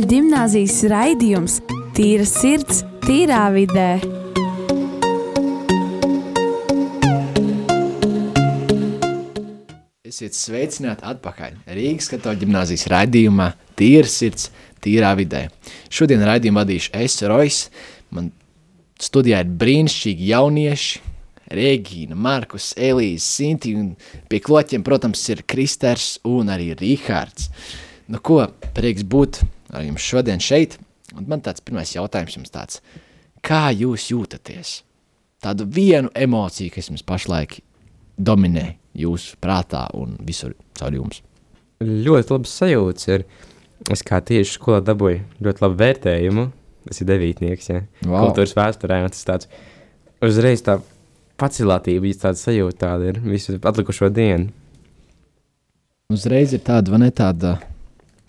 Katoļu gimnāzijas raidījums Tīra sirds, tīrā vidē. Esiet sveicināti atpakaļ Rīgas katoļu gimnāzijas raidījumā Tīra sirds, tīrā vidē. Šodien raidījumu vadīšu es, Rois. Man studijā ir brīnišķīgi jaunieši, Regīna, Markus, Elīze, Sinti un pie kloķiem, protams, ir Kristers un arī Rīhārds. Nu ko, prieks būt ar jums šodien šeit, un man tāds pirmais jautājums jums tāds, kā jūs jūtaties? Tādu vienu emociju, kas jums pašlaik dominē jūsu prātā un visur caur jums. Ļoti labs sajūts ir. Es kā tieši skolā dabūju ļoti labu vērtējumu. Tas ir devītnieks, ja. Wow. Kultūras vēsturē, un tas tāds uzreiz tā pacilātība, ja tāda sajūta tāda ir visu atlikušo dienu. Uzreiz ir tāda, vai ne tāda,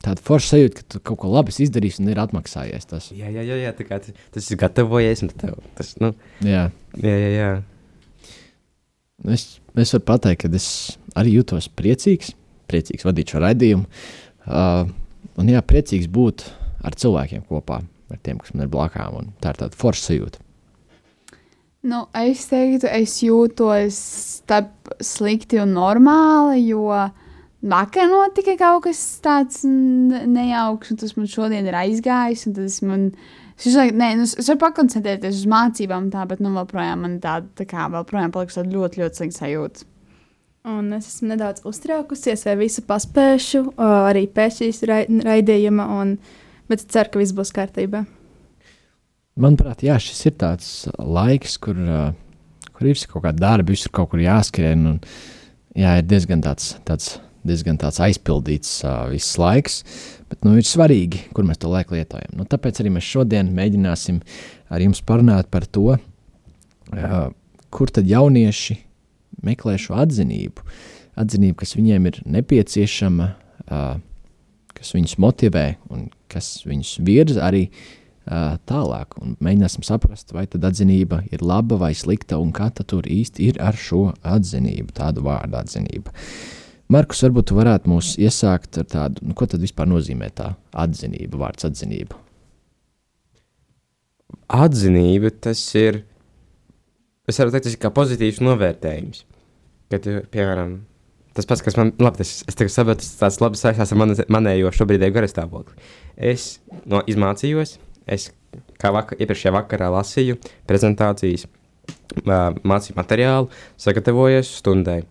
tāda forša sajūta, ka tu kaut ko labi esi izdarījis un ir atmaksājies tas. Jā, jā, jā, jā tā kā tas, tas ir gatavojies, tev, tas, nu, Jā. jā, jā, jā. Es, es varu pateikt, ka es arī jūtos priecīgs, priecīgs vadīt šo raidījumu. Uh, un jā, priecīgs būt ar cilvēkiem kopā, ar tiem, kas man ir blakām. un Tā ir tāda forša sajūta. Nu, es teiktu, es jūtos starp slikti un normāli, jo vakar notika kaut kas tāds nejauks, un tas man šodien ir aizgājis. un Tas man, es, uzreiz- nē, nu, es varu pakoncentrēties uz mācībām, tā, bet nu, joprojām man tāda tā kā joprojām paliks tāda ļoti, ļoti slikta sajūta. Un es esmu nedaudz uztraukusies, vai visu paspēšu, arī pēc šīs rai- raidījuma, un, bet es ceru, ka viss būs kārtībā. Manuprāt, jā, šis ir tāds laiks, kur, kur ir kaut kāda darba, visur kaut kur jāskrien. Un, jā, ir diezgan tāds, tāds, diezgan aizpildīts uh, viss laiks, bet nu, ir svarīgi, kur mēs to laiku lietojam. Nu, tāpēc arī mēs šodien mēģināsim ar jums parunāt par to, uh, kur tad jaunieši meklē šo atzinību. Atzinību, kas viņiem ir nepieciešama, uh, kas viņus motivē un kas viņus virza arī uh, tālāk. Un mēģināsim saprast, vai tad atzinība ir laba vai slikta, un kā tad tur īsti ir ar šo atzinību, tādu vārdu atzinība. Markus, varbūt tu varētu mūs iesākt ar tādu, nu, ko tad vispār nozīmē tā atzinība, vārds atzinība. Atzinība tas ir, es varu teikt, tas ir kā pozitīvs novērtējums. Kad, piemēram, tas pats, kas man, labi, tas, es tagad saprotu, tas tāds labi saistās ar mani, manējo šobrīd garstāvokli. Es no, izmācījos, es kā vakar, iepriekšējā vakarā lasīju prezentācijas, ā, mācību materiālu, sagatavojos stundai.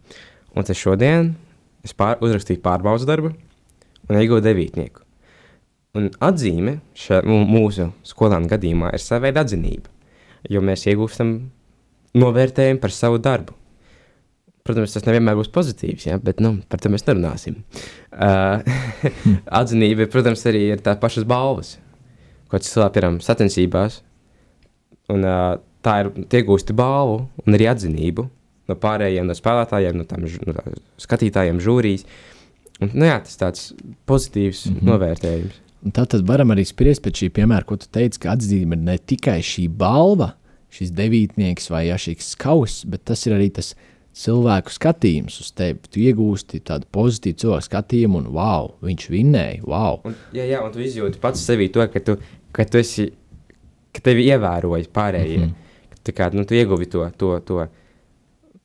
Un tas šodien es pār, uzrakstīju pārbaudas darbu un iegūju devītnieku. Un atzīme mū- mūsu skolāna gadījumā ir sava veida atzinība, jo mēs iegūstam novērtējumu par savu darbu. Protams, tas nevienmēr būs pozitīvs, ja? bet nu, par to mēs nerunāsim. Uh, atzinība, protams, arī ir tā pašas balvas, ko cilvēki piemēram sacensībās. Un, uh, tā ir iegūsti balvu un arī atzinību no pārējiem, no spēlētājiem, no, tām, ž- no tā skatītājiem, žūrijas. Un, nu, jā, tas tāds pozitīvs mm. -hmm. novērtējums. Un tā tad varam arī spriest pēc šī piemēra, ko tu teici, ka atzīme ir ne tikai šī balva, šis devītnieks vai ja, šis kauss, bet tas ir arī tas cilvēku skatījums uz tevi. Tu iegūsti tādu pozitīvu cilvēku skatījumu, un wow, viņš vinnēja, wow. Un, jā, jā, un tu izjūti pats sevī to, ka tu, ka tu esi, ka tevi ievēroja pārējie. Mm. -hmm. Tā kā nu, tu ieguvi to, to, to,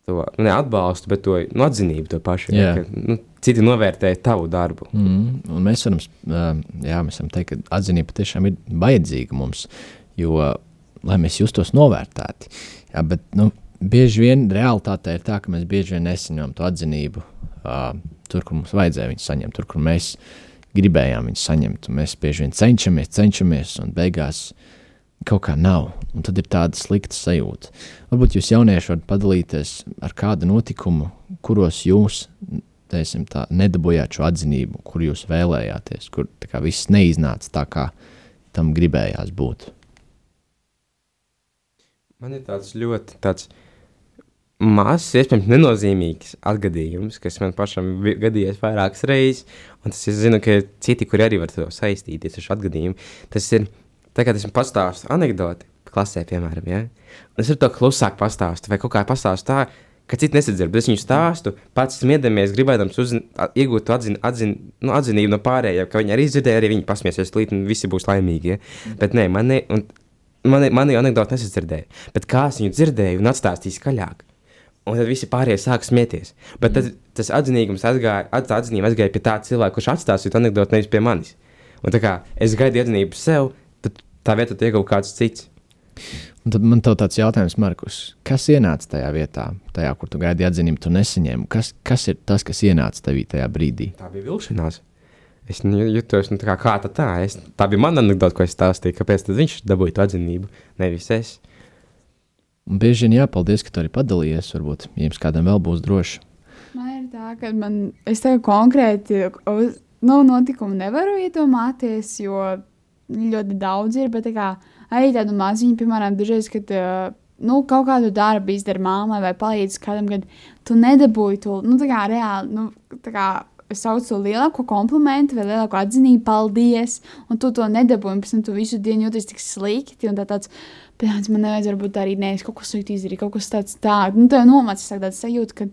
to nu, ne atbalstu, bet to nu, atzinību to pašu. Jā. Ja, ka, nu, citi novērtēja tavu darbu. Mm, un mēs varam, jā, mēs varam teikt, ka atzinība patiešām ir vajadzīga mums, jo, lai mēs justos novērtēti. Jā, bet, nu, bieži vien realitāte ir tā, ka mēs bieži vien nesaņemam to atzinību uh, tur, kur mums vajadzēja viņu saņemt, tur, kur mēs gribējām viņu saņemt. Mēs bieži vien cenšamies, cenšamies, un beigās kaut kā nav. Un tad ir tāda slikta sajūta. Varbūt jūs jaunieši varat padalīties ar kādu notikumu, kuros jūs teiksim, tā, nedabūjāt šo atzinību, kur jūs vēlējāties, kur kā, viss neiznāca tā, kā tam gribējās būt. Man ir tāds ļoti tāds mazs, iespējams, nenozīmīgs atgadījums, kas man pašam vi- gadījies vairākas reizes. Un tas es zinu, ka ir citi, kuri arī var saistīties ar šo atgadījumu. Tas ir tagad, es pastāstu anekdoti klasē, piemēram, ja? un es ar to klusāk pastāstu, vai kaut kā pastāstu tā, ka citi nesadzird, bet es viņu stāstu, pats smiedamies, gribēdams uzzin, iegūt atzin, atzin, nu, atzinību no pārējiem, ka viņi arī dzirdēja, arī viņi pasmiesies līdzi, un visi būs laimīgi. Ja? Bet nē, man, ne, un, man, man jau anekdote nesadzirdēja, bet kā es viņu dzirdēju un atstāstīju skaļāk. Un tad visi pārējie sāk smieties. Bet tas, tas atzinīgums aizgāja, at, atzinība aizgāja pie tā cilvēka, kurš atstāstīja to anekdoti nevis pie manis. Un tā kā es gaidu atzinību sev, tad tā vietā tu iegūsi kāds cits. Un tad man te tāds jautājums, Markus, kas ienāca tajā vietā, tajā, kur tu gaidīji atzinību, tu nesaņēmi? Kas, kas ir tas, kas ienāca tevī tajā brīdī? Tā bija vilšanās. Es nu, jutos, nu, tā kā, kā tā, tā. Es, tā bija mana anekdote, ko es stāstīju. Kāpēc viņš dabūja to atzinību, nevis es? Un bieži vien jāpaldies, ka tu arī padalījies. Varbūt jums kādam vēl būs droši. Man ir tā, ka man, es tev konkrēti uz nu, notikumu nevaru iedomāties, jo ļoti daudz ir. Bet tā kā, arī tādu maziņu, piemēram, dažreiz, kad uh, nu, kaut kādu darbu izdara māmai vai palīdz kādam, kad tu nedabūji to nu, tā kā, reāli. Nu, tā kā, Es saucu lielāko komplimentu vai lielāko atzinību, paldies, un tu to nedabūji. Pēc tam tu visu dienu jūties tik slikti, un tā tāds, pēc man nevajadzēja būt arī, nē, es kaut ko slikti izdarīju, kaut kas tāds tāds. Nu, tev nomācis tāds sajūta, ka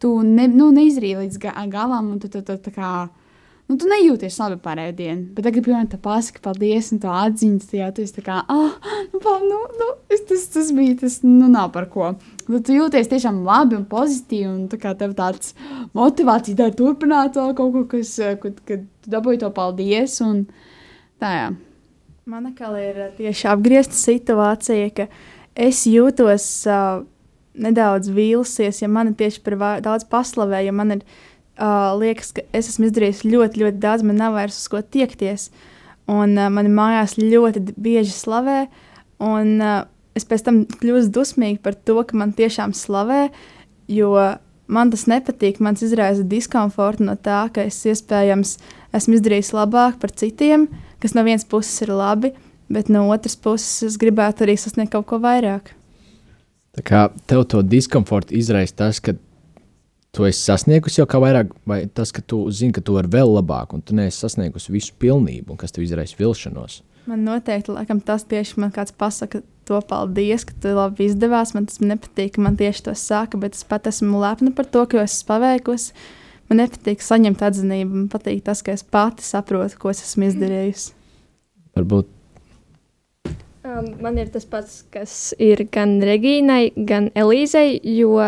tu ne, nu, neizdarīji līdz ga galam, un tu, tu, tu, tā kā, nu, tu nejūties labi pārējo dienu. Bet tagad, piemēram, tā pasaka, paldies, un tā atziņas, tajā tu esi tā kā, ah, nu, nu, nu tas, tas bija, tas, nu, nav par ko. Tad tu jūties tiešām labi un pozitīvi, un tā kā tev tāds motivācija tā turpināt vēl kaut ko, kas, eh, kad, kad tu dabūji to paldies, un tā, jā. Man atkal ir ā, tieši apgriezta situācija, ka es jūtos uh, nedaudz vīlusies, ja man ir tieši par daudz paslavē, ja man ir uh, liekas, ka es esmu izdarījis ļoti, ļoti daudz, man nav vairs uz ko tiekties. Un uh, man mājās ļoti bieži slavē, un uh, es pēc tam kļūstu dusmīga par to, ka man tiešām slavē, jo man tas nepatīk. Man tas izraisa diskomfortu no tā, ka es iespējams esmu izdarījis labāk par citiem, kas no vienas puses ir labi, bet no otras puses es gribētu arī sasniegt kaut ko vairāk. Tā kā tev to diskomfortu izraisa tas, ka tu esi sasniegusi jau kā vairāk, vai tas, ka tu zini, ka tu vari vēl labāk, un tu neesi sasniegusi visu pilnību, un kas tev izraisa vilšanos. Man noteikti laikam, tas tieši man kāds pasaka, to paldies, ka tu labi izdevās. Man tas nepatīk, ka man tieši tas saka, bet es pat esmu lepna par to, ka es esmu paveikusi. Man nepatīk saņemt atzinību, man patīk tas, ka es pati saprotu, ko es esmu izdarījusi. Varbūt Um, man ir tas pats, kas ir gan Regīnai, gan Elīzei, jo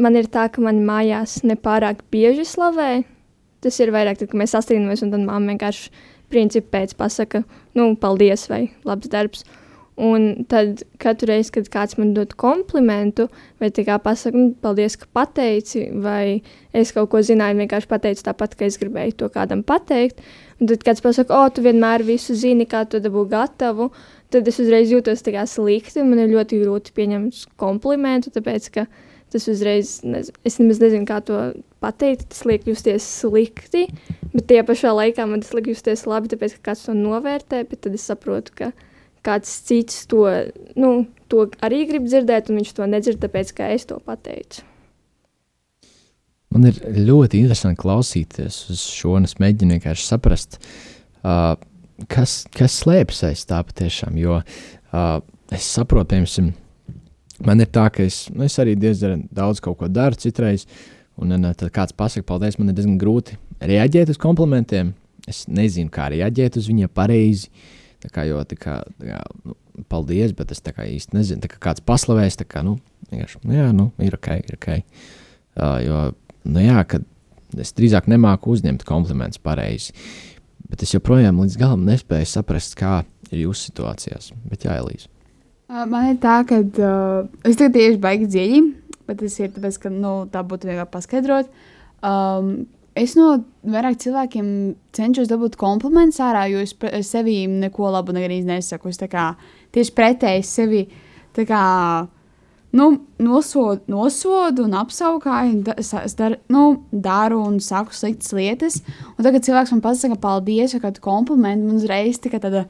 man ir tā, ka man mājās nepārāk bieži slavē. Tas ir vairāk, tad, kad mēs sastrīdamies, un tad mamma vienkārši principu pēc pasaka, nu, paldies vai labs darbs. Un tad katru reizi, kad kāds man dod komplimentu, vai tā kā pasakā, nu, paldies, ka pateici, vai es kaut ko zināju, vienkārši pateicu tāpat, ka es gribēju to kādam pateikt. Un tad kāds pasakā, o, tu vienmēr visu zini, kā to dabū gatavu, tad es uzreiz jūtos tā kā slikti. Man ir ļoti grūti pieņemt komplimentu, tāpēc ka tas uzreiz, nez, es nemaz nezinu, kā to pateikt. Tas liek justies slikti, bet tajā pašā laikā man tas liek justies labi, tāpēc ka kāds to novērtē, bet tad es saprotu, ka kāds cits to, nu, to arī grib dzirdēt, un viņš to nedzird, tāpēc ka es to pateicu. Man ir ļoti interesanti klausīties uz šo, un es mēģinu vienkārši saprast, uh, kas, kas slēpjas aiz tā patiešām. Jo uh, es saprotu, piemēram, man ir tā, ka es, nu, es arī diezgan daudz kaut ko daru citreiz, un uh, tad kāds pasakā, paldies, man ir diezgan grūti reaģēt uz komplimentiem. Es nezinu, kā reaģēt uz viņiem pareizi. Tā kā, jo, tā kā, tā kā, nu, paldies, bet es īsti nezinu. Kā kāds paslavēs, kā, nu, nu, jā, nu, ir ok, ir ok. Uh, jo, nu, jā, kad es drīzāk nemāku uzņemt komplimentus pareizi. Bet es joprojām līdz galam nespēju saprast, kā ir jūsu situācijās. Bet, jā, Elīze. Man ir tā, ka uh, es tagad tieši baigi dziļi, bet tas ir tāpēc, ka nu, tā būtu vieglāk paskaidrot. Um, es no vairāk cilvēkiem cenšos dabūt komplimentus ārā, jo es pre- sevī neko labu nesaku. Es tā kā tieši pretēji sevi tā kā. Nu, nosodu, nosodu un apskaukāju, da, es, es dar, nu, daru un saku sliktas lietas. Un tagad cilvēks man pasaka, paldies, vai kādu komplimentu. Man uzreiz tā kā tāda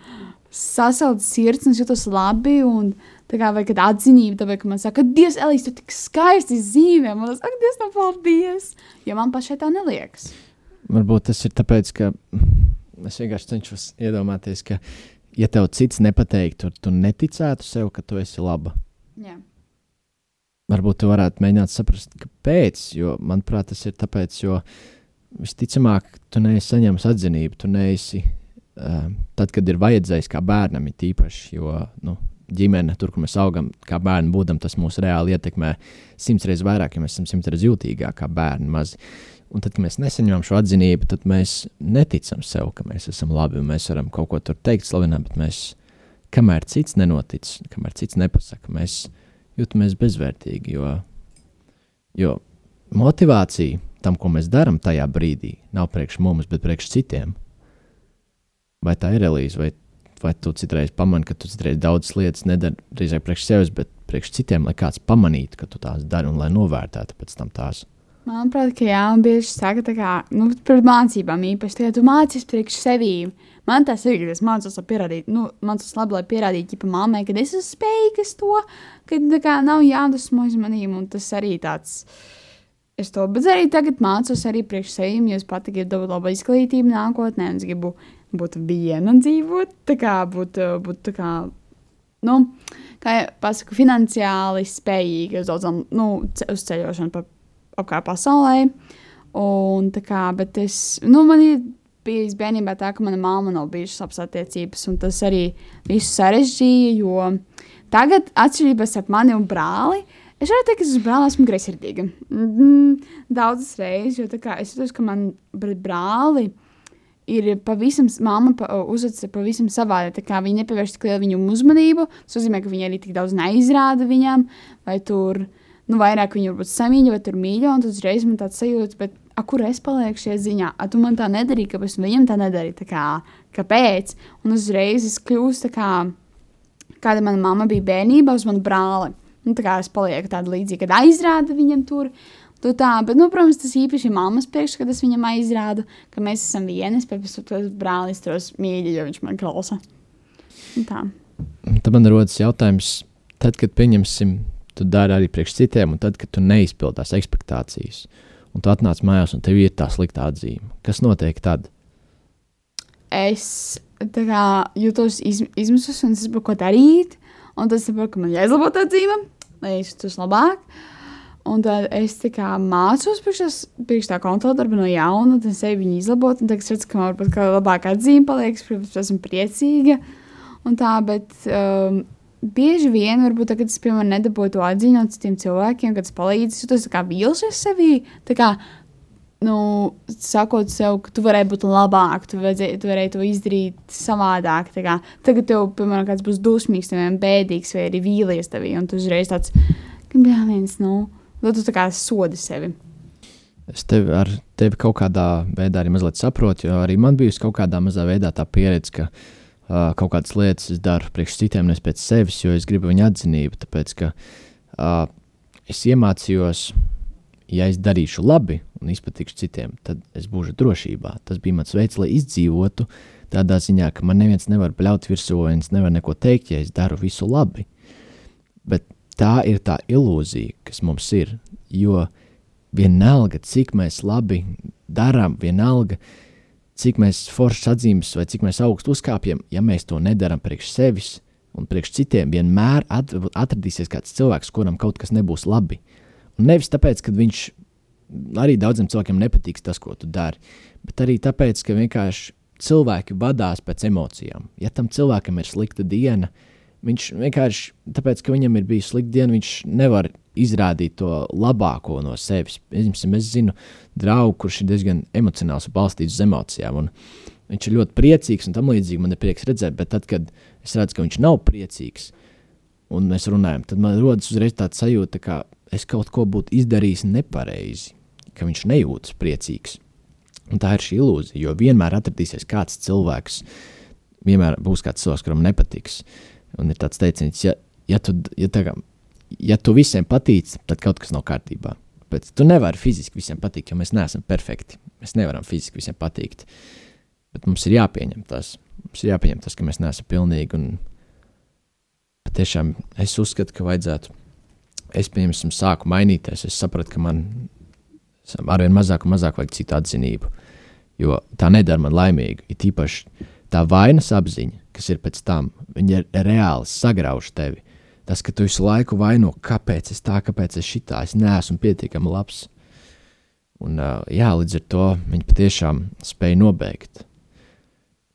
sasalta sirds, un jūtos labi. Un, tā kā vai kāda atzinība, ka man saka, Dievs, Elīze, tu tik skaisti zīmē. Man liekas, ak, Dievs, no paldies. Jo man pašai tā neliekas. Varbūt tas ir tāpēc, ka es vienkārši cenšos iedomāties, ka, ja tev cits nepateiktu, tu neticētu sev, ka tu esi laba. Jā. varbūt tu varētu mēģināt saprast, kāpēc. Jo, manuprāt, tas ir tāpēc, jo visticamāk, tu neesi saņēmis atzinību, tu neesi. Uh, tad, kad ir vajadzējis kā bērnam, ir īpaši, jo nu, ģimene, tur, kur mēs augam, kā bērni būdam, tas mūs reāli ietekmē simts reizes vairāk, ja mēs esam simts reizes jutīgāki kā bērni mazi. Un tad, kad mēs nesaņemam šo atzinību, tad mēs neticam sev, ka mēs esam labi un mēs varam kaut ko tur teikt, slavināt, bet mēs, kamēr cits nenotic, kamēr cits nepasaka, mēs jūtamies bezvērtīgi. Jo, jo motivācija tam, ko mēs darām tajā brīdī, nav priekš mums, bet priekš citiem. Vai tā ir Elīze, vai, vai tu citreiz pamani, ka tu citreiz daudzas lietas nedari drīzāk priekš sevis, bet priekš citiem, lai kāds pamanītu, ka tu tās dari un lai novērtētu pēc tam tās. Manuprāt, ka jā, un bieži saka, kā, nu, par mācībām īpaši, ka tu mācies priekš sevīm. Man tas ir, ka es mācos, lai pierādītu, nu, mācos labi, lai pierādītu, ja mammai, ka es esmu spējīgs to, ka kā nav jādusmo uz manīm, un tas arī tāds. Es to, bet arī tagad mācos arī priekš sevīm, jo es pati gribu dabūt labu izglītību nākotnē, un es gribu būt viena dzīvot, tā kā būt, būt tā kā, nu, kā jau pasaku, finansiāli spējīga uz daudzām, nu, uz ceļošanu pa apkārt pasaulē. Un, kā, bet es, nu, man ir bijis bērnībā tā, ka mana mamma nav bijušas labas attiecības, un tas arī visu sarežģīja, jo tagad atšķirības starp mani un brāli. Es varu teikt, ka es uz brāli esmu greizsirdīga. Mm, daudzas reizes, jo kā, es jūtos, ka man brāli ir pavisam, mamma uzvedas pavisam savādi. Viņa nepievērš tik lielu viņu uzmanību. Tas nozīmē, ka viņa arī tik daudz neizrāda viņam, vai tur nu, vairāk viņu varbūt samīļo, vai tur mīļo, un tad uzreiz man tāds sajūta, bet a, kur es palieku šajā ziņā? A, tu man tā nedarīji, kāpēc viņam tā nedarīja? Tā kā, kāpēc? Un uzreiz es kļūstu tā kā, kāda mana mamma bija bērnībā uz manu brāli. Nu, tā kā es palieku tāda līdzīga, kad aizrāda viņam tur. Tu tā, bet, nu, protams, tas īpaši ir mammas priekš, kad es viņam aizrādu, ka mēs esam bet es to brālis tos mīļi, jo viņš man klausa. Un tā. Tad man rodas jautājums, tad, kad pieņemsim tu dari arī priekš citiem, un tad, kad tu neizpildi tās expectācijas, un tu atnāc mājās, un tev ir tā sliktā atzīme, kas notiek tad? Es kā, jūtos iz, izmisusi, un es saprotu, ko darīt. Un tas saprotu, ka man jāizlabo tā dzīve, lai es justos labāk. Un tad es kā, mācos priekš, tā kontrola darba no jauna, tad es eju viņu izlabot. Tagad es redzu, ka man varbūt kā labākā atzīme paliek, protams, esmu priecīga. Un tā, bet um, bieži vien, varbūt tagad es, piemēram, nedabūju to atziņu no citiem cilvēkiem, kad es palīdzu, es jūtos kā vīlusies sevī. Tā kā, nu, sakot sev, ka tu varēji būt labāk, tu, vajadzēji, tu varēji to izdarīt savādāk. Kā, tagad tev, piemēram, kāds būs dusmīgs, vai bēdīgs, vai arī vīlies tevī, un tu uzreiz tāds, ka bļāviens, nu, tad tu kā sodi sevi. Es tevi ar tevi kaut kādā veidā arī mazliet saprotu, jo arī man bijusi kaut kādā mazā veidā tā pieredze, ka uh, kaut kādas lietas es daru priekš citiem, nevis pēc sevis, jo es gribu viņu atzinību. Tāpēc, ka uh, es iemācījos, ja es darīšu labi un izpatikšu citiem, tad es būšu drošībā. Tas bija mans veids, lai izdzīvotu tādā ziņā, ka man neviens nevar bļaut virsū, viens nevar neko teikt, ja es daru visu labi. Bet tā ir tā ilūzija, kas mums ir. Jo vienalga, cik mēs labi darām, vienalga, cik mēs foršas atzīmes vai cik mēs augstu uzkāpjam, ja mēs to nedaram priekš sevis un priekš citiem, vienmēr atradīsies kāds cilvēks, kuram kaut kas nebūs labi. Un nevis tāpēc, ka viņš arī daudziem cilvēkiem nepatiks tas, ko tu dari, bet arī tāpēc, ka vienkārši cilvēki vadās pēc emocijām. Ja tam cilvēkam ir slikta diena, viņš vienkārši tāpēc, ka viņam ir bijusi slikta diena, viņš nevar izrādīt to labāko no sevis. Piemēram, es zinu draugu, kurš ir diezgan emocionāls un balstīts uz emocijām. Viņš ir ļoti priecīgs un tam līdzīgi man ir prieks redzēt, bet tad, kad es redzu, ka viņš nav priecīgs un mēs runājam, tad man rodas uzreiz tāds sajūta, ka es kaut ko būtu izdarījis nepareizi, ka viņš nejūtas priecīgs. Un tā ir šī ilūzija, jo vienmēr atradīsies kāds cilvēks, vienmēr būs kāds cilvēks, kuram nepatiks. Un ir tāds teiciens, ja, ja tu ja tā ja tu visiem patīc, tad kaut kas nav kārtībā. Bet tu nevari fiziski visiem patikt, jo mēs neesam perfekti. Mēs nevaram fiziski visiem patikt. Bet mums ir jāpieņem tas, mums ir jāpieņem tas ka mēs neesam pilnīgi. Un patiešām es uzskatu, ka vajadzētu. Es, piemēram, sāku mainīties. Es sapratu, ka man arvien mazāk un mazāk vajag citu atzinību. Jo tā nedara man laimīgu. Ir īpaši tā vainas apziņa, kas ir pēc tam, viņa reāli sagrauž tevi Tas, ka tu visu laiku vaino, kāpēc es tā, kāpēc es šitā, es neesmu pietiekami labs. Un, uh, jā, līdz ar to viņi patiešām spēja nobeigt.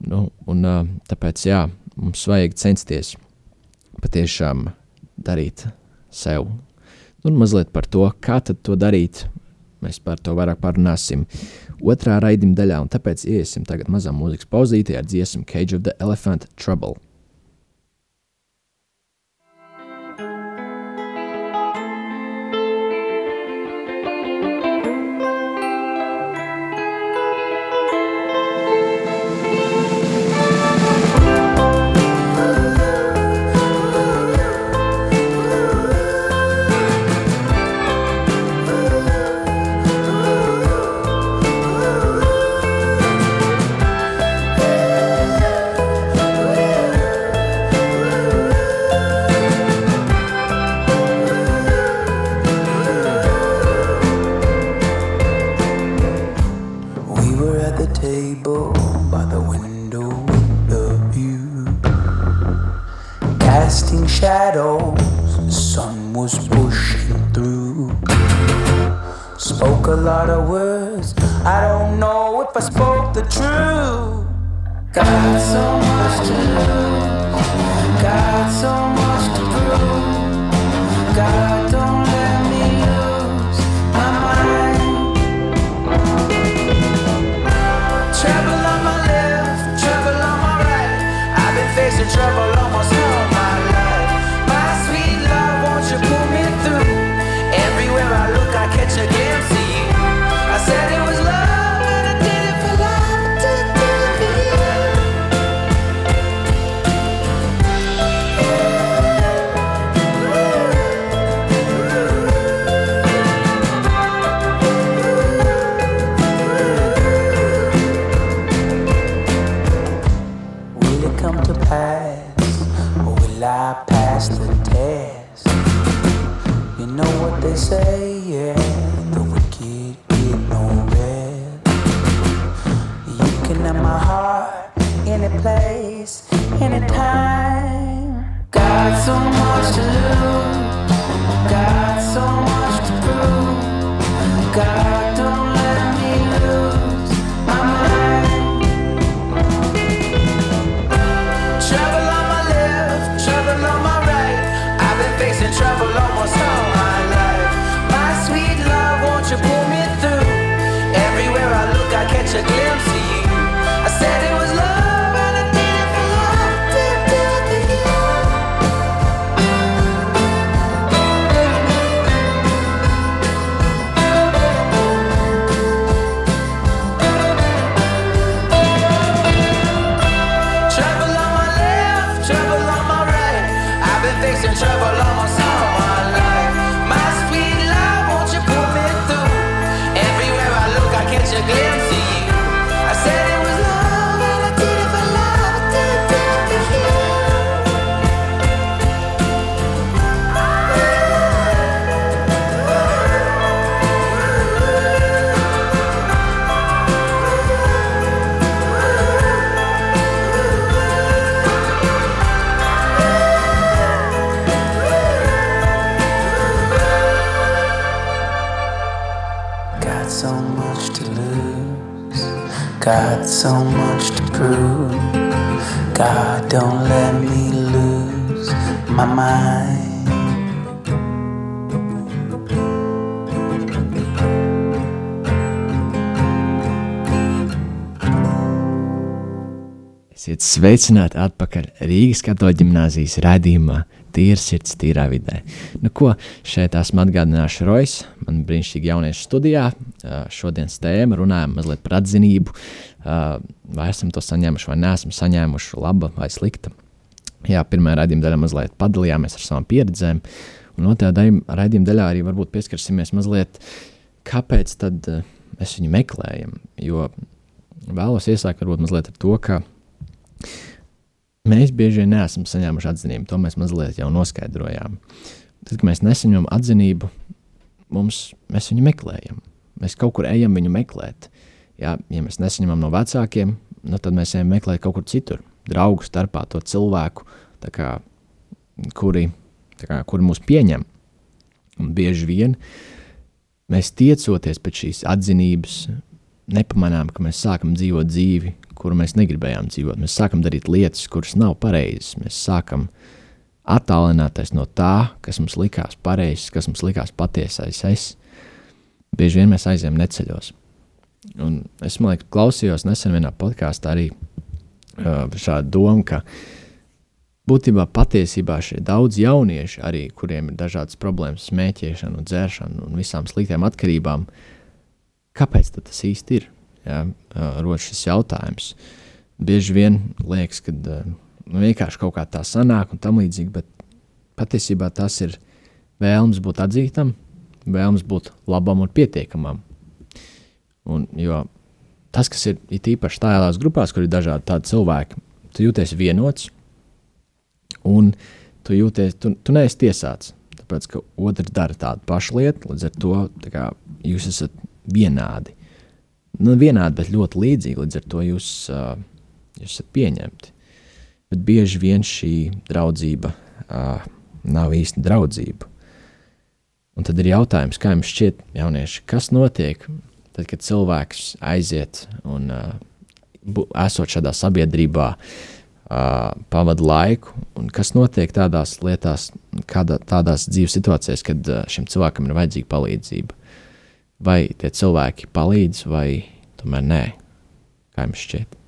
Nu, un, uh, tāpēc jā, mums vajag censties patiešām darīt sev. Un mazliet par to, kā to darīt, mēs par to vairāk parunāsim otrā raidījuma daļā. Un tāpēc iesim tagad mazā mūzikas pauzītē ar dziesmu Cage of the Elephant Trouble. sun was pushing through. Spoke a lot of words, I don't know if I spoke the truth. Got so much to lose, got so much to prove. Got Got so much to prove. God, don't let me lose my mind. Esiet sveicināti atpakaļ Rīgas katoļu ģimnāzijas raidījumā tīra sirds, tīrā vidē. Nu, ko šeit esmu atgādinājuši Rojas, man brīnišķīgi jauniešu studijā. Šodienas tēma runājam mazliet par atzinību, vai esam to saņēmuši vai neesam saņēmuši, laba vai slikta. Jā, pirmā raidījuma daļā mazliet padalījāmies ar savām pieredzēm, un otrajā raidījuma daļā arī varbūt pieskarsimies mazliet, kāpēc tad mēs viņu meklējam, jo vēlos iesākt varbūt mazliet ar to, ka Mēs bieži vien neesam saņēmuši atzinību, to mēs mazliet jau noskaidrojām. Tad, kad mēs nesaņemam atzinību, mums, mēs viņu meklējam. Mēs kaut kur ejam viņu meklēt. Jā, ja mēs nesaņemam no vecākiem, nu, tad mēs ejam meklēt kaut kur citur. Draugu starpā to cilvēku, kā, kuri kā, kuri mūs pieņem. Un bieži vien mēs tiecoties pēc šīs atzinības, nepamanām, ka mēs sākam dzīvot dzīvi, kuru mēs negribējām dzīvot. Mēs sākam darīt lietas, kuras nav pareizas. Mēs sākam attālināties no tā, kas mums likās pareizs, kas mums likās patiesais es. Bieži vien mēs aizējām neceļos. Un es domāju, ka klausījos nesen vienā podkāstā arī uh, šādu domu, ka būtībā patiesībā šie daudz jaunieši, arī, kuriem ir dažādas problēmas, smēķēšana, dzēršana un visām sliktām atkarībām, kāpēc tas īsti ir? Uh, Rodas šis jautājums. Bieži vien liekas, ka nu, vienkārši kaut kā tā sanāk un tam līdzīgi, bet patiesībā tas ir vēlms būt atzītam, vēlms būt labam un pietiekamam. Un, jo tas, kas ir, ir īpaši tādās grupās, kur ir dažādi tādi cilvēki, tu jūties vienots un tu jūties, tu, tu neesi tiesāts. Tāpēc, ka otrs dara tādu pašu lietu, līdz ar to kā, jūs esat vienādi. Nu, vienādi, bet ļoti līdzīgi. Līdz ar to jūs, uh, jūs esat pieņemti. Bet bieži vien šī draudzība uh, nav īsti draudzība. Un tad ir jautājums, kā jums šķiet, jaunieši, kas notiek tad, kad cilvēks aiziet un uh, esot šādā sabiedrībā, uh, pavada laiku, un kas notiek tādās lietās, kāda, tādās dzīves situācijās, kad uh, šim cilvēkam ir vajadzīga palīdzība. Vai tie cilvēki palīdz, vai tomēr nē? Kā jums šķiet?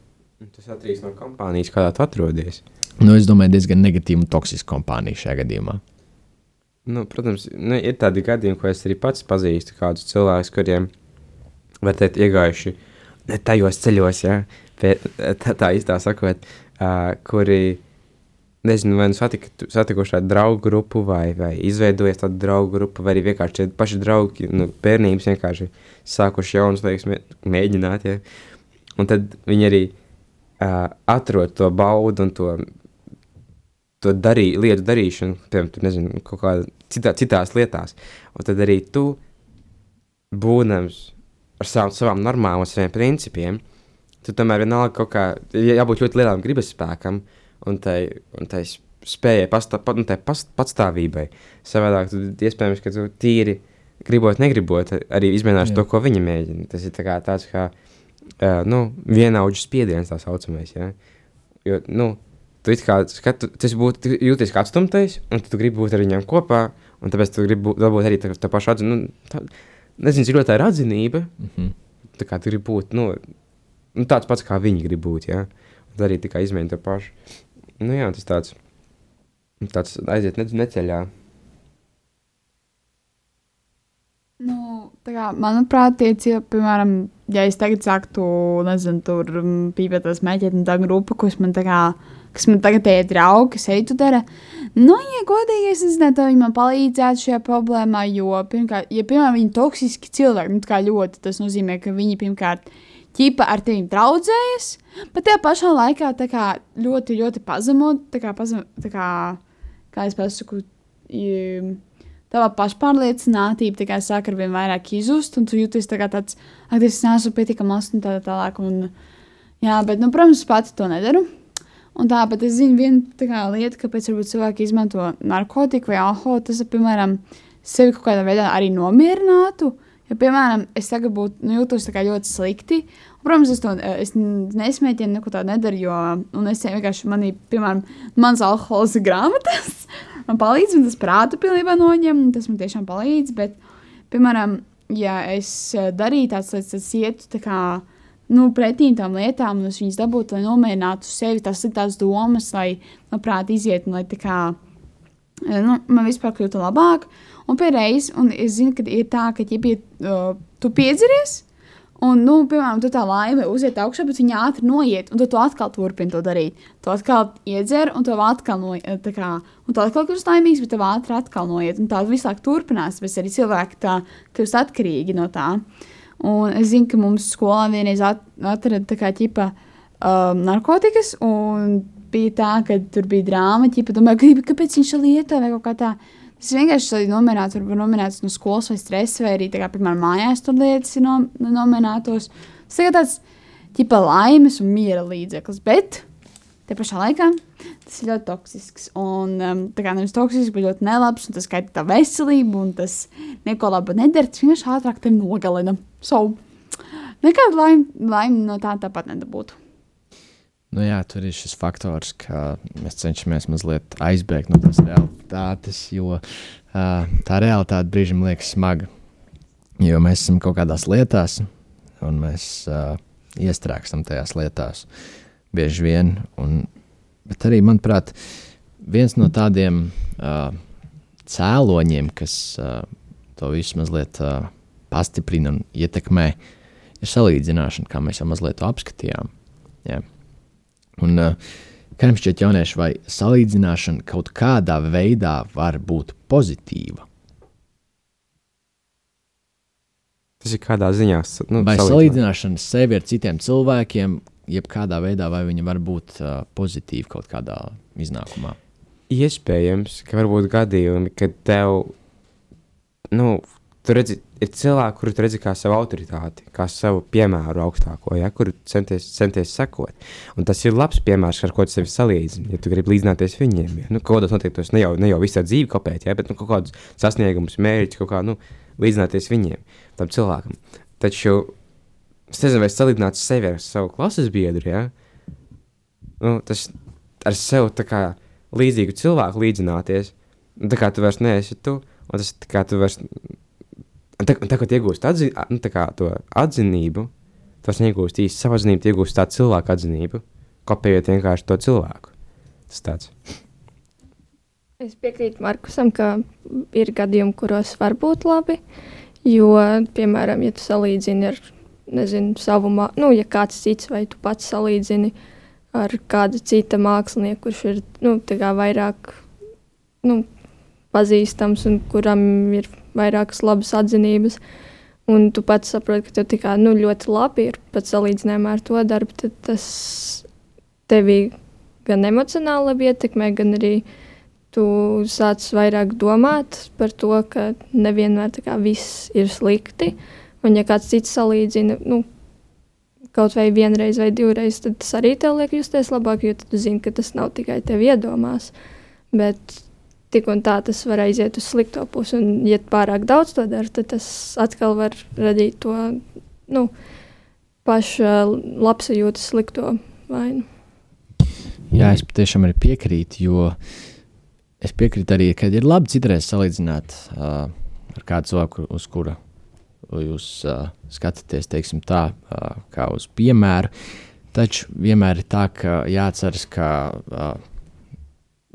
Tas atkarīgs no kompānijas, kādā tu atrodies. Nu, es domāju, diezgan negatīva un toksiska kompānija šajā gadījumā. Nu, protams, nu, ir tādi gadījumi, ko es arī pats pazīstu, kādus cilvēkus, kuriem var teikt, iegājuši tajos ceļos, ja, tā, tā īstā sakot, uh, kuri, nezinu, vai nu satikuši tādu draugu grupu, vai, vai izveidojies tādu draugu grupu, vai arī vienkārši tie paši draugi, nu, bērnības vienkārši sākuši jaunas lietas mē, mēģināt, ja, un tad viņi arī uh, atrod to baudu un to, to darī, lietu darīšanu, piemēram, tur, nezinu, kaut kādā citā, citās lietās, un tad arī tu, būnams, ar sav, savām normām un saviem principiem, tad tomēr vienalga kaut kā jābūt ļoti lielam gribas spēkam un tai, un tai spējai, pastā, pat, nu, tai past, patstāvībai. Savādāk, tad iespējams, ka tu tīri gribot, negribot, arī izmēģināsi to, ko viņi mēģina. Tas ir tā kā tāds kā uh, nu, vienaudžu spiediens, tā saucamais. Ja? Jo, nu, tu kā skatu, tas būtu jūties kā atstumtais, un tu gribi būt ar viņiem kopā, un tāpēc tu gribi būt, būt arī tā, tā paša atzīme. Nu, tā, nezinu, cik ļoti tā ir atzinība. Mm -hmm. Tā kā tu gribi būt nu, nu, tāds pats, kā viņi grib būt. Ja? Un arī tikai izmēģināt to pašu. Nu, jā, tas tāds, tāds aiziet ne, neceļā. Nu, kā, manuprāt, tie cilvēki, piemēram, ja es tagad sāktu, nezinu, tur mm, pīpēties mēģināt, tā grupa, kas man tā kā kas man tagad ir draugi, kas eitu dara. Nu, ja godīgi, es nezinu, vai viņi man palīdzētu šajā problēmā, jo, pirmkārt, ja, piemēram, viņi ir toksiski cilvēki, nu, tā ļoti, tas nozīmē, ka viņi, pirmkārt, ķipa ar tevi draudzējas, bet tajā pašā laikā kā ļoti, ļoti pazemot, kā, pazem, kā, kā es pasaku, tava pašpārliecinātība tikai sāk ar vien vairāk izzust, un tu jūties tā kā tāds, ak, es neesmu pietiekami labs un tā tālāk, un, jā, bet, nu, protams, pati to nedaru. Un tā, bet es zinu, viena lieta, kāpēc cilvēki izmanto narkotiku vai alkoholu, tas, ir, piemēram, sevi kaut kādā veidā arī nomierinātu. Ja, piemēram, es tagad būtu, nu, jūtos ļoti slikti. Un, protams, es to es nesmēķinu, neko tādu nedaru, jo es vienkārši manī, piemēram, mans alkohols ir grāmatas. man palīdz, un tas prātu pilnībā noņem, tas man tiešām palīdz. Bet, piemēram, ja es darītu tādas lietas, tas ietu tā kā nu, pretī tam lietām, un es viņas dabūtu, lai nomierinātu sevi. Tas ir tās domas, lai, labprāt, iziet, un lai tā kā eh, nu, man vispār kļūtu labāk. Un pēdējais, un es zinu, ka ir tā, ka, ja pie, uh, tu piedzeries, un, nu, piemēram, tu tā laime uziet augšā, bet viņa ātri noiet, un tu atkal turpini to darīt. Tu atkal iedzer, un tu atkal noiet, kā, un tu atkal kļūsi laimīgs, bet tev ātri atkal noiet, un tā visu laiku turpinās, bet arī cilvēki tā kļūst atkarīgi no tā. Un es zinu, ka mums skolā vienreiz at, atrada tā kā ķipa um, narkotikas, un bija tā, ka tur bija drāma, ķipa, domāju, ka, kāpēc viņš lieto vai kaut kā tā. Tas vienkārši ir nominēts, varbūt nominēts no skolas vai stresa, vai arī, kā, piemēram, mājās tur lietas ir nom nominētos. Tas ir tāds, ķipa, laimes un miera līdzeklis, bet Te pašā laikā tas ir ļoti toksisks. Un um, tā kā nevis toksisks, bet ļoti nelabs, un tas kaitē tā veselību, un tas neko labu nedara. Tas vienkārši ātrāk tevi nogalina. So, nekāda laime laim no tā tāpat nedabūtu. Nu, jā, tur ir šis faktors, ka mēs cenšamies mazliet aizbēgt no tās realitātes, jo uh, tā realitāte brīžiem liekas smaga. Jo mēs esam kaut kādās lietās, un mēs uh, iestrēgstam tajās lietās bieži vien. Un, bet arī, manuprāt, viens no tādiem uh, cēloņiem, kas uh, to visu mazliet uh, pastiprina un ietekmē, ir salīdzināšana, kā mēs jau mazliet to apskatījām. Yeah. Un, uh, kā jums šķiet, jaunieši, vai salīdzināšana kaut kādā veidā var būt pozitīva? Tas ir kādā ziņā. Nu, vai salīdzināšana sevi ar citiem cilvēkiem, jebkādā veidā, vai viņa var būt uh, pozitīva kaut kādā iznākumā? Iespējams, ka var būt gadījumi, kad tev, nu, tu redzi, ir cilvēki, kuri redz kā savu autoritāti, kā savu piemēru augstāko, ja, kur centies, centies sekot. Un tas ir labs piemērs, ar ko tu sevi salīdzini. Ja tu gribi līdzināties viņiem, ja nu, kaut kādos noteiktos, ne jau, ne jau visā dzīve kopēt, ja, bet nu, kaut kādus sasniegumus, mērķus, kaut kā nu, līdzināties viņiem, tam cilvēkam. Taču es nezinu, vai es salīdzinātu sevi ar savu klases biedru. Ja? Nu, tas ar sevi kā līdzīgu cilvēku līdzināties, nu, tā kā tu vairs neesi tu, un tas kā tu vairs Un tā, un tā, kad iegūst atzi, nu, kā, to atzinību, tas neiegūst īsti savu atzinību, tu iegūst tādu cilvēku atzinību, kopējot vienkārši to cilvēku. Tas tāds. Es piekrītu Markusam, ka ir gadījumi, kuros var būt labi. Jo, piemēram, ja tu salīdzini ar nezinu, savu nu, ja kāds cits vai tu pats salīdzini ar kādu citu mākslinieku, kurš ir nu, vairāk nu, pazīstams un kuram ir vairākas labas atzinības. Un tu pats saproti, ka tev tikā, nu, ļoti labi ir pat salīdzinājumā ar to darbu, tad tas tevi gan emocionāli labi ietekmē, gan arī tu sāc vairāk domāt par to, ka nevienmēr kā, viss ir slikti. Un, ja kāds cits salīdzina, nu, kaut vai vienreiz vai divreiz, tad tas arī tev liek justies labāk, jo tu zini, ka tas nav tikai tev iedomās. Bet tik un tā tas var aiziet uz slikto pusi. Un, ja pārāk daudz to dara, tad tas atkal var radīt to nu, pašu labsajūtas slikto vainu. Jā, es patiešām arī piekrītu, jo es piekrītu arī, ka ir labi citreiz salīdzināt uh, ar kādu cilvēku, uz kura jūs uh, skatāties, teiksim, tā, uh, kā uz piemēru. Taču vienmēr ir tā, ka jāatceras, ka uh,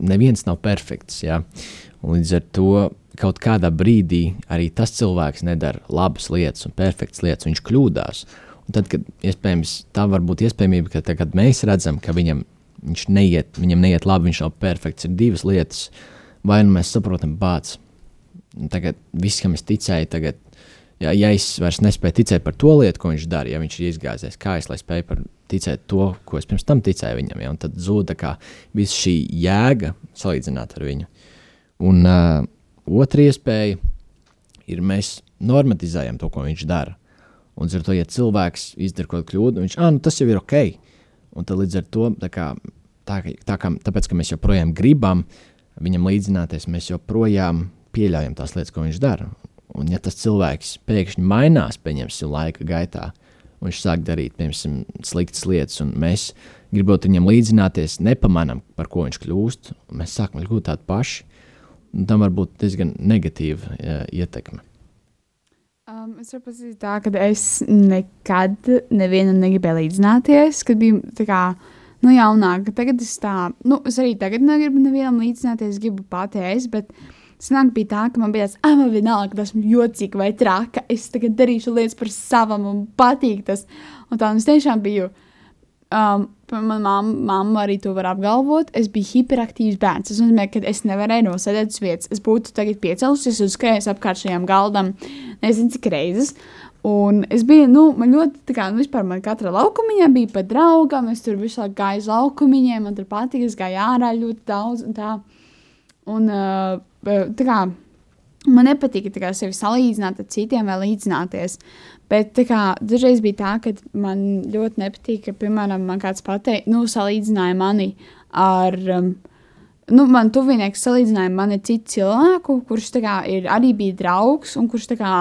neviens nav perfekts. Ja? Un līdz ar to kaut kādā brīdī arī tas cilvēks nedara labas lietas un perfektas lietas, viņš kļūdās. Un tad, kad iespējams tā var būt iespējamība, ka tagad mēs redzam, ka viņam, neiet, viņam neiet labi, viņš nav perfekts, ir divas lietas. Vai nu mēs saprotam, bācis, tagad viss, kam es ticēju, tagad ja, ja es vairs nespēju ticēt par to lietu, ko viņš dara, ja viņš ir izgāzies, kā es spēju par, ticēt to, ko es pirms tam ticēju viņam, ja, tad zuda visa šī jēga salīdzināt ar viņu. Un uh, otra iespēja ir mēs normatizējam to, ko viņš dara. Un ar to, ja cilvēks izdara kaut kādu kļūdu, viņš ah, nu, tas jau ir ok. Un tad līdz ar to, tā kā, tā, tā kā, tāpēc, ka mēs joprojām gribam viņam līdzināties, mēs joprojām pieļaujam tās lietas, ko viņš dara. Un, ja tas cilvēks pēkšņi mainās, pieņemsim, laika gaitā, un viņš sāk darīt, piemēram, sliktas lietas, un mēs gribot viņam līdzināties, nepamanām, par ko viņš kļūst, un mēs sākam kļūt tādi paši. Tam var būt diezgan negatīva ja, ietekme. Um, es varu pateikt, tā, ka es nekad nevienam negribēju līdzināties, kad biju kā nu, jaunāka. Tagad es tā, nu, es arī tagad negribu nevienam līdzināties, gribu pateikt, bet Senāk bija tā, ka man bija tāds, ah, man vienalga, ka esmu jocīga vai traka. Es tagad darīšu lietas par savam un patīk tas. Un tā, un es tiešām biju. Um, Manā mamma, arī to var apgalvot. Es biju hiperaktīvs bērns. Tas nozīmē, ka es nevarēju nosēdēt uz vietas. Es būtu tagad piecēlusies un skrējis apkārt šajam galdam, nezinu, cik reizes. Un es biju, nu, man ļoti, kā, nu, vispār man katra laukumiņā bija pat draugam. Es tur visu laiku gāju uz laukumiņiem, man tur patika, es gāju ārā ļoti daudz un tā. Un, uh, tā kā Man nepatīk kā sevi salīdzināt ar citiem vai līdzināties. Bet kā, dažreiz bija tā, ka man ļoti nepatīk, ka, piemēram, man kāds pateica, nu, salīdzināja mani ar. Um, nu, man tuvinieks salīdzināja mani ar citu cilvēku, kurš kā, ir, arī bija draugs un kurš kā,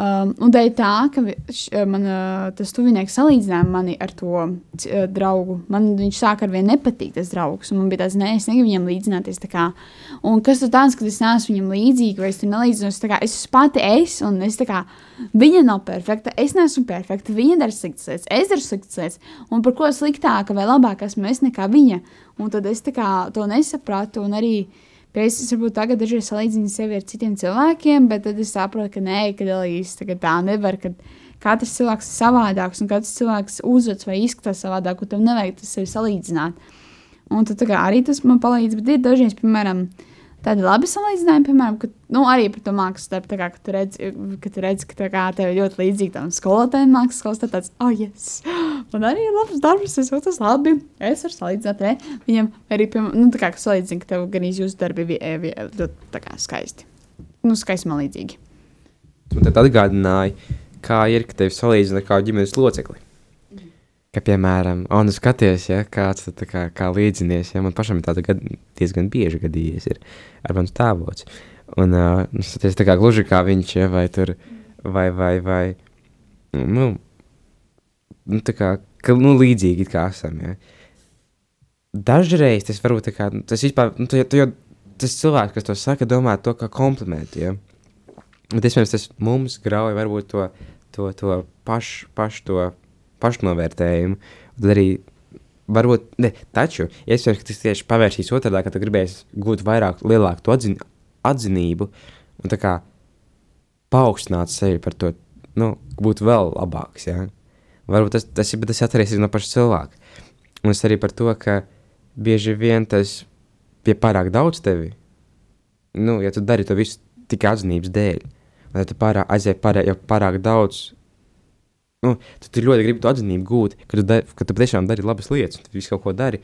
Um, un dēļ tā, ka š, man, uh, tas tuvinieks salīdzināja mani ar to uh, draugu. Man viņš sāka ar vienu nepatīk, tas draugs. Man bija tāds, nē, es negribu viņam līdzināties. Un kas tur tāds, ka es neesmu viņam līdzīga, vai es tur nelīdzinos. Es esmu pati es, un es tā kā, viņa nav perfekta, es neesmu perfekta. Viņa dara sliktas lietas, es daru sliktas lietas. Un par ko sliktāka vai labāka esmu es nekā viņa. Un tad es kā, to nesapratu. Un arī uh, Pēc es varbūt tagad dažreiz salīdzinu sevi ar citiem cilvēkiem, bet tad es saprotu, ka nē, ka Elīze tā nevar. Katrs cilvēks ir savādāks, un katrs cilvēks uzvedas vai izskatās savādāk, un tam nevajag tas sevi salīdzināt. Un tad arī tas man palīdz, bet ir dažreiz, piemēram, uh, tādi labi salīdzinājumi, piemēram, ka, nu, arī par to mākslas darbu, kā, ka tu redzi, ka, tu redzi, ka kā, tev ļoti līdzīgi tam skolotājiem mākslas skolas, tad tāds, oh, yes, man arī ir labs darbs, es jūtos labi, es varu salīdzināt, re, viņam arī, piemēram, nu, tā kā, ka salīdzina, ka tev gan jūsu darbi ļoti, tā kā, skaisti, nu, skaisti man līdzīgi. Un tad atgādināja, kā ir, ka tevi salīdzina kā ģimenes locekli ka, piemēram, un es skaties, ja, kāds tā kā, kā līdzinies, ja man pašam ir tāda gad, diezgan bieži gadījies ar manu tēvots. Un, uh, nu, skaties, tā kā gluži kā viņš, ja, vai tur, vai, vai, vai, nu, nu tā kā, ka, nu, līdzīgi kā esam, ja. Dažreiz tas varbūt tā kā, tas vispār, nu, tu, tu jau, tas cilvēks, kas to saka, domā to kā komplimentu, ja. Bet, iespējams, tas mums grauja varbūt to, to, to pašu, pašu to pašnovērtējumu. Tad arī varbūt, ne, taču iespējams, ka tas tieši pavērsīs otrādi, ka tu gribēsi gūt vairāk, lielāku atzin, atzinību un kā paaugstināt sevi par to, nu, būt vēl labāks. Ja? Varbūt tas, tas, tas atkarīgs no paša cilvēka. Un es arī par to, ka bieži vien tas pie pārāk daudz tevi, nu, ja tu dari to visu tikai atzinības dēļ, vai tu pārāk aizēji pārāk, jau pārāk daudz nu, tu, tu ļoti gribi to atzinību gūt, ka tu, da, ka tu patiešām dari labas lietas, tu visu kaut ko dari.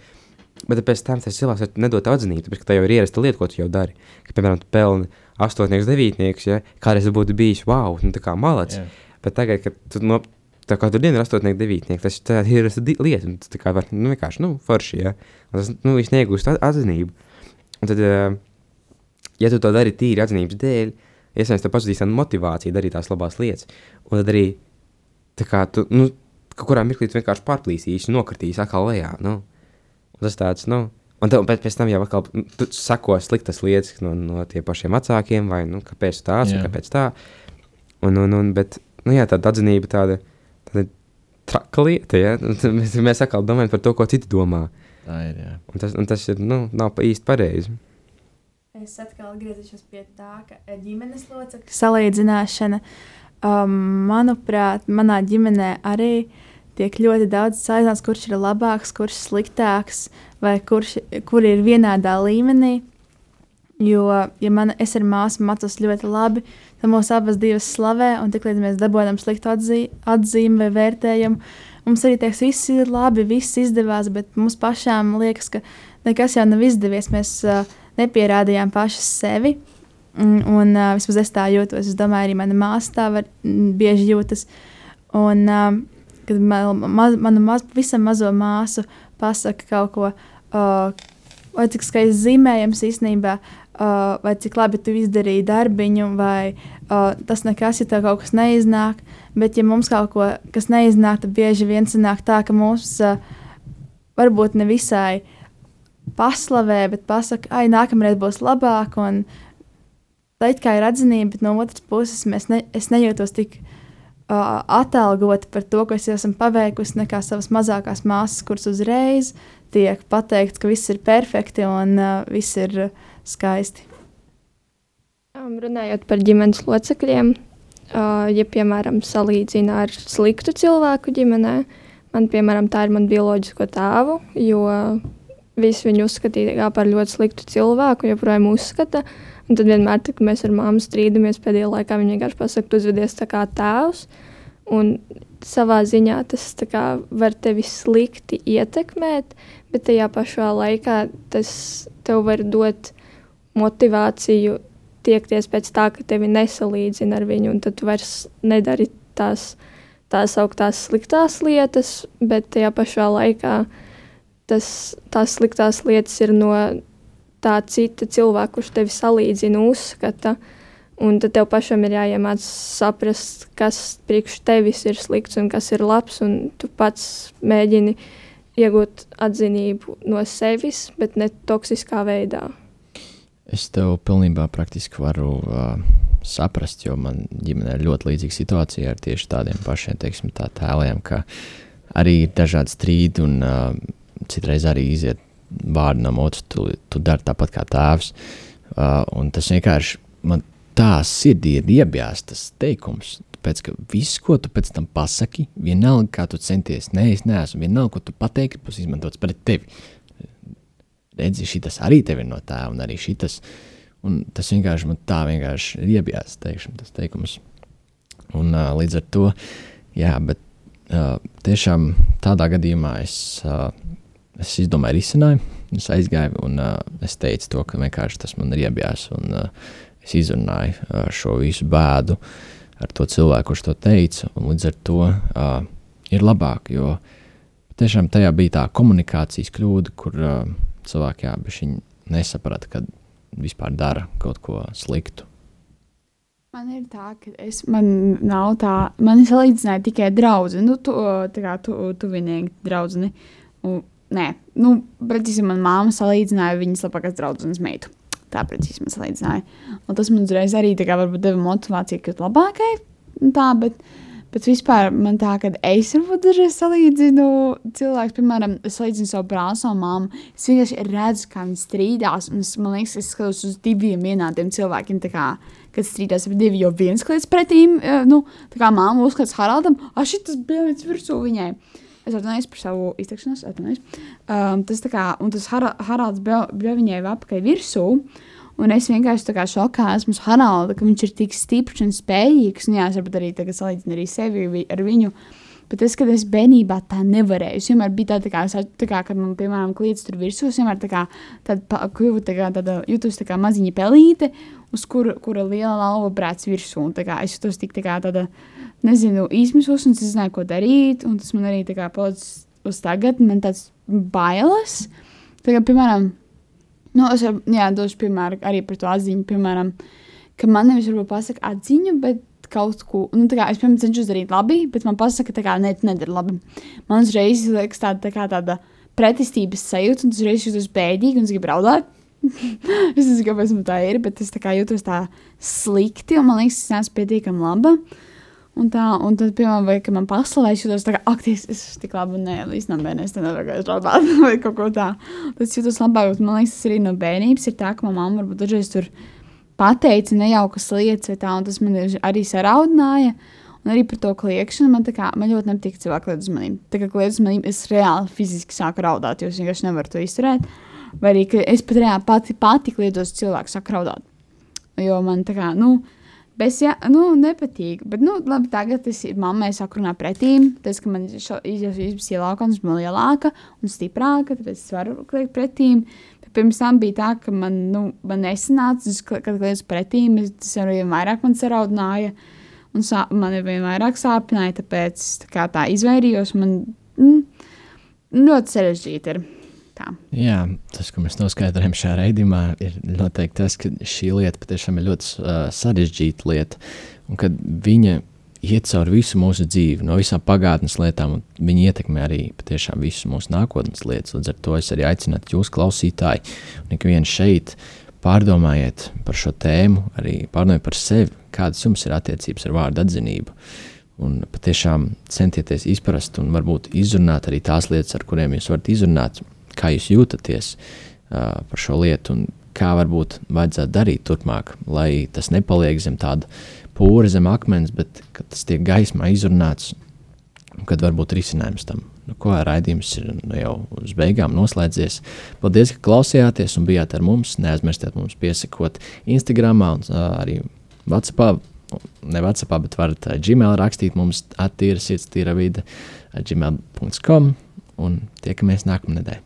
Bet pēc tam tas cilvēks nedod atzinību, tāpēc, ka tā jau ir ierasta lieta, ko tu jau dari. Ka, piemēram, tu pelni astotnieks, devītnieks, ja kādreiz būtu bijis wow, nu tā kā malacis. Yeah. Bet tagad, kad tu no, tā kā tur diena ir astotnieks, devītnieks, tas tā ir ierasta lieta, un tu tā kā var, nu vienkārši, nu, forši, ja. Un tas, nu, viņš negūst atzinību. Un tad, ja tu to dari tīri atzinības dēļ, iespējams, tev pazudīs tā motivācija darīt tās labās lietas. Un tad arī Tā kā tu, nu, kaut kurā mirklī vienkārši pārplīsīsi, nokritīsi atkal lejā. Nu. Tas tāds, nu, un tev pēc, pēc tam jau atkal, nu, tu sako sliktas lietas no, no tiem pašiem vecākiem, vai, nu, kāpēc tāds yeah. un kāpēc tā. Un, un, un, bet, nu, jā, tāda atzinība tāda, tāda traka lieta, ja? mēs, mēs atkal domājam par to, ko citi domā. Tā ir, jā. Un tas, un tas ir, nu, nav pa īsti pareizi. Es atkal atgriezīšos pie tā, ka ģimenes locekļu salīdzināšana uh, Um, manuprāt, manā ģimenē arī tiek ļoti daudz saistīts, kurš ir labāks, kurš sliktāks, vai kurš kur ir vienādā līmenī. Jo, ja man, es ar māsu mācos ļoti labi, tad mūsu abas divas slavē, un tiklīdz mēs dabūjam sliktu atzī, atzīmi vai vērtējumu, mums arī teiks, viss ir labi, viss izdevās, bet mums pašām liekas, ka nekas jau nav izdevies. Mēs uh, nepierādījām pašas sevi. Un, un uh, vismaz es tā jūtos. Es domāju, arī mana māsa tā var, m, bieži jūtas. Un, uh, kad man, ma, mana maz, visam mazo māsu pasaka kaut ko, uh, vai cik skaisti zīmējams īstenībā, uh, vai cik labi tu izdarīji darbiņu, vai uh, tas nekas, ja tev kaut kas neiznāk. Bet, ja mums kaut ko, kas neiznāk, tad bieži vien sanāk tā, ka mums uh, varbūt ne visai paslavē, bet pasaka, ai, nākamreiz būs labāk. Un, uh, tā kā ir atzinība, bet no otras puses ne, es nejūtos tik uh, atalgota par to, ko es esmu paveikusi, nekā savas mazākās māsas, kuras uzreiz tiek pateikts, ka viss ir perfekti un uh, viss ir skaisti. Runājot par ģimenes locekļiem, uh, ja piemēram salīdzina ar sliktu cilvēku ģimenē, man piemēram tā ir mana bioloģisko tēvu, jo visi viņu uzskatīja par ļoti sliktu cilvēku, joprojām uzskata. Uh, Un tad vienmēr, kad mēs ar māmu strīdamies pēdējā laikā, viņa vienkārši pasakā, tu uzvedies tā kā tēvs. Un savā ziņā tas kā, var tevi slikti ietekmēt, bet tajā pašā laikā tas tev var dot motivāciju tiekties pēc tā, ka tevi nesalīdzina ar viņu, un tad tu vairs nedari tās, tās augtās sliktās lietas, bet tajā pašā laikā tas, tās sliktās lietas ir no tā cita cilvēka, kurš tevi salīdzina, uzskata. Un tad tev pašam ir jāiemācās saprast, kas priekš tevis ir slikts un kas ir labs. Tu pats mēģini iegūt atzinību no sevis, bet ne toksiskā veidā. Es tev pilnībā praktiski varu uh, saprast, jo man ģimenē ir ļoti līdzīga situācija ar tieši tādiem pašiem teiksim, tā tēliem, ka arī ir dažādi strīdi un uh, citreiz arī iziet vārdu no otras, tu, tu dari tāpat kā tēvs. Uh, un tas vienkārši man tā sirdī ir iebjās tas teikums. Tāpēc, ka viss, ko tu pēc tam pasaki, vienalga, kā tu centies, nē, es neesmu, vienalga, ko tu pateiksi, būs izmantots pret tevi. Redzi, šis arī tev ir no tēva, un arī šis. Un tas vienkārši man tā vienkārši ir iebjās, teikšana, tas teikums. Un uh, līdz ar to, jā, bet uh, tiešām tādā gadījumā es. Uh, es izdomāju risinājumu, es aizgāju un uh, es teicu to, ka vienkārši tas man ir iebjās. Un, uh, es izrunāju uh, šo visu bēdu ar to cilvēku, kurš to teica. Līdz ar to uh, ir labāk, jo tiešām tajā bija tā komunikācijas kļūda, kur uh, cilvēki jā, nesaprata, ka vispār dara kaut ko sliktu. Man ir tā, ka es, man nav tā, man salīdzināja tikai draugi, nu, tu, tā kā tu, tuvinieki draugi. Nē, nu, precīzi man māma salīdzināja viņas labākās draudzenes meitu. Tā precīzi man salīdzināja. Un tas man uzreiz arī kā deva motivāciju, ka labākai tā, bet, bet vispār man tā, ka es varbūt dažreiz salīdzinu cilvēku, piemēram, es salīdzinu savu brāli un māmu. Es vienkārši redzu, kā viņi strīdās, un es, man liekas, es skatos uz diviem vienādiem cilvēkiem, kā, kad strīdās ar divi, jo viens kliedz pretīm, nu, tā kā māma uzskatās Haraldam, ah, šis bija virsū viņai. Es atvainojos par savu izteikšanos, atvainojos. Um, tas tā kā, un tas Har Haralds bija viņai apakaļ virsū. Un es vienkārši tā kā šokā esmu uz Haralda, ka viņš ir tik stiprs un spējīgs. Un jā, es varbūt arī tagad salīdzinu arī sevi ar viņu. Bet es, kad es bērnībā tā nevarēju, es vienmēr biju tāda, tā kā, tā kā kad man, piemēram, kliedz tur virsū, es vienmēr tā kā, tāda, kļuvu tā kā, tāda, jutos tā kā maziņa pelīte, uz kura, kura liela lauva brēc virsū. Un tā kā es jutos tik tā kā tāda, nezinu, izmisos, un es zināju, ko darīt. Tas man arī kā palicis uz tagad, man tāds bailes. Kā, piemēram, nu, es jau, jā, došu piemēru arī par to atziņu, piemēram, ka man nevis varbūt pasaka atziņu, bet kaut ko, nu, tā kā es, piemēram, cenšos darīt labi, bet man pasaka, tā kā, ne, tu nedari labi. Man uzreiz liekas tāda, tā kā tāda pretestības sajūta, un tas uzreiz jūtos bēdīgi, un es gribu raudāt. es nezinu, kāpēc man tā ir, bet es tā kā jūtos tā slikti, un man liekas, es neesmu pietiekami laba. Un tā, un tad, piemēram, vai, kad man paslavē, es jūtos tā kā, ak, es esmu tik labi, un nē, īstenībā bērnē, es te nevaru strādāt, vai kaut ko tā. Tas jūtos labāk, bet man liekas, tas arī no bērnības ir tā, ka mamma varbūt dažreiz tur pateica nejaukas lietas, vai tā, un tas man arī saraudināja. Un arī par to kliēkšanu man, kā, man ļoti nepatīk cilvēku lietu uzmanību. Tā kā lietu uzmanību es reāli fiziski sāku raudāt, jo es vienkārši nevaru to izturēt. Vai arī es pat reāli pati, pati kliedos cilvēku sāku raudāt. Jo man tā kā, nu, bez, jā, nu, nepatīk. Bet, nu, labi, tagad es mammai saku runāt pretīm. Tas, ka man izjūtas es esmu lielāka un stiprāka, tad es varu kliegt pretīm. Bet pirms tam bija tā, ka man, nu, man nesanāca, kad kliedzu pretīm, tas arī vairāk man saraudināja. Un sā, man ir vien vairāk sāpināja, tāpēc tā, tā izvairījos. Man mm, ļoti sarežģīti ir. Tā. Jā, tas, ko mēs noskaidrojam šajā raidījumā, ir noteikti tas, ka šī lieta patiešām ir ļoti uh, sarežģīta lieta. Un kad viņa iet cauri visu mūsu dzīvi, no visām pagātnes lietām, un viņa ietekmē arī patiešām visu mūsu nākotnes lietas. Līdz ar to es arī aicinātu jūs, klausītāji, un ik viens šeit, pārdomājiet par šo tēmu, arī pārdomājiet par sevi, kādas jums ir attiecības ar vārdu atzinību. Un patiešām centieties izprast un varbūt izrunāt arī tās lietas, ar kurām jūs varat izrunāt, kā jūs jūtaties uh, par šo lietu un kā varbūt vajadzētu darīt turpmāk, lai tas nepaliek zem tāda pūra zem akmens, bet tas tiek gaismā izrunāts, kad varbūt risinājums tam. Nu, ko raidījums ir nu, jau uz beigām noslēdzies. Paldies, ka klausījāties un bijāt ar mums. Neaizmirstiet mums piesakot Instagram un uh, arī WhatsApp. Ne WhatsApp, bet varat uh, Gmail rakstīt mums attīra sirds, tīra vide, gmail.com un tiekamies nākamnedēļ.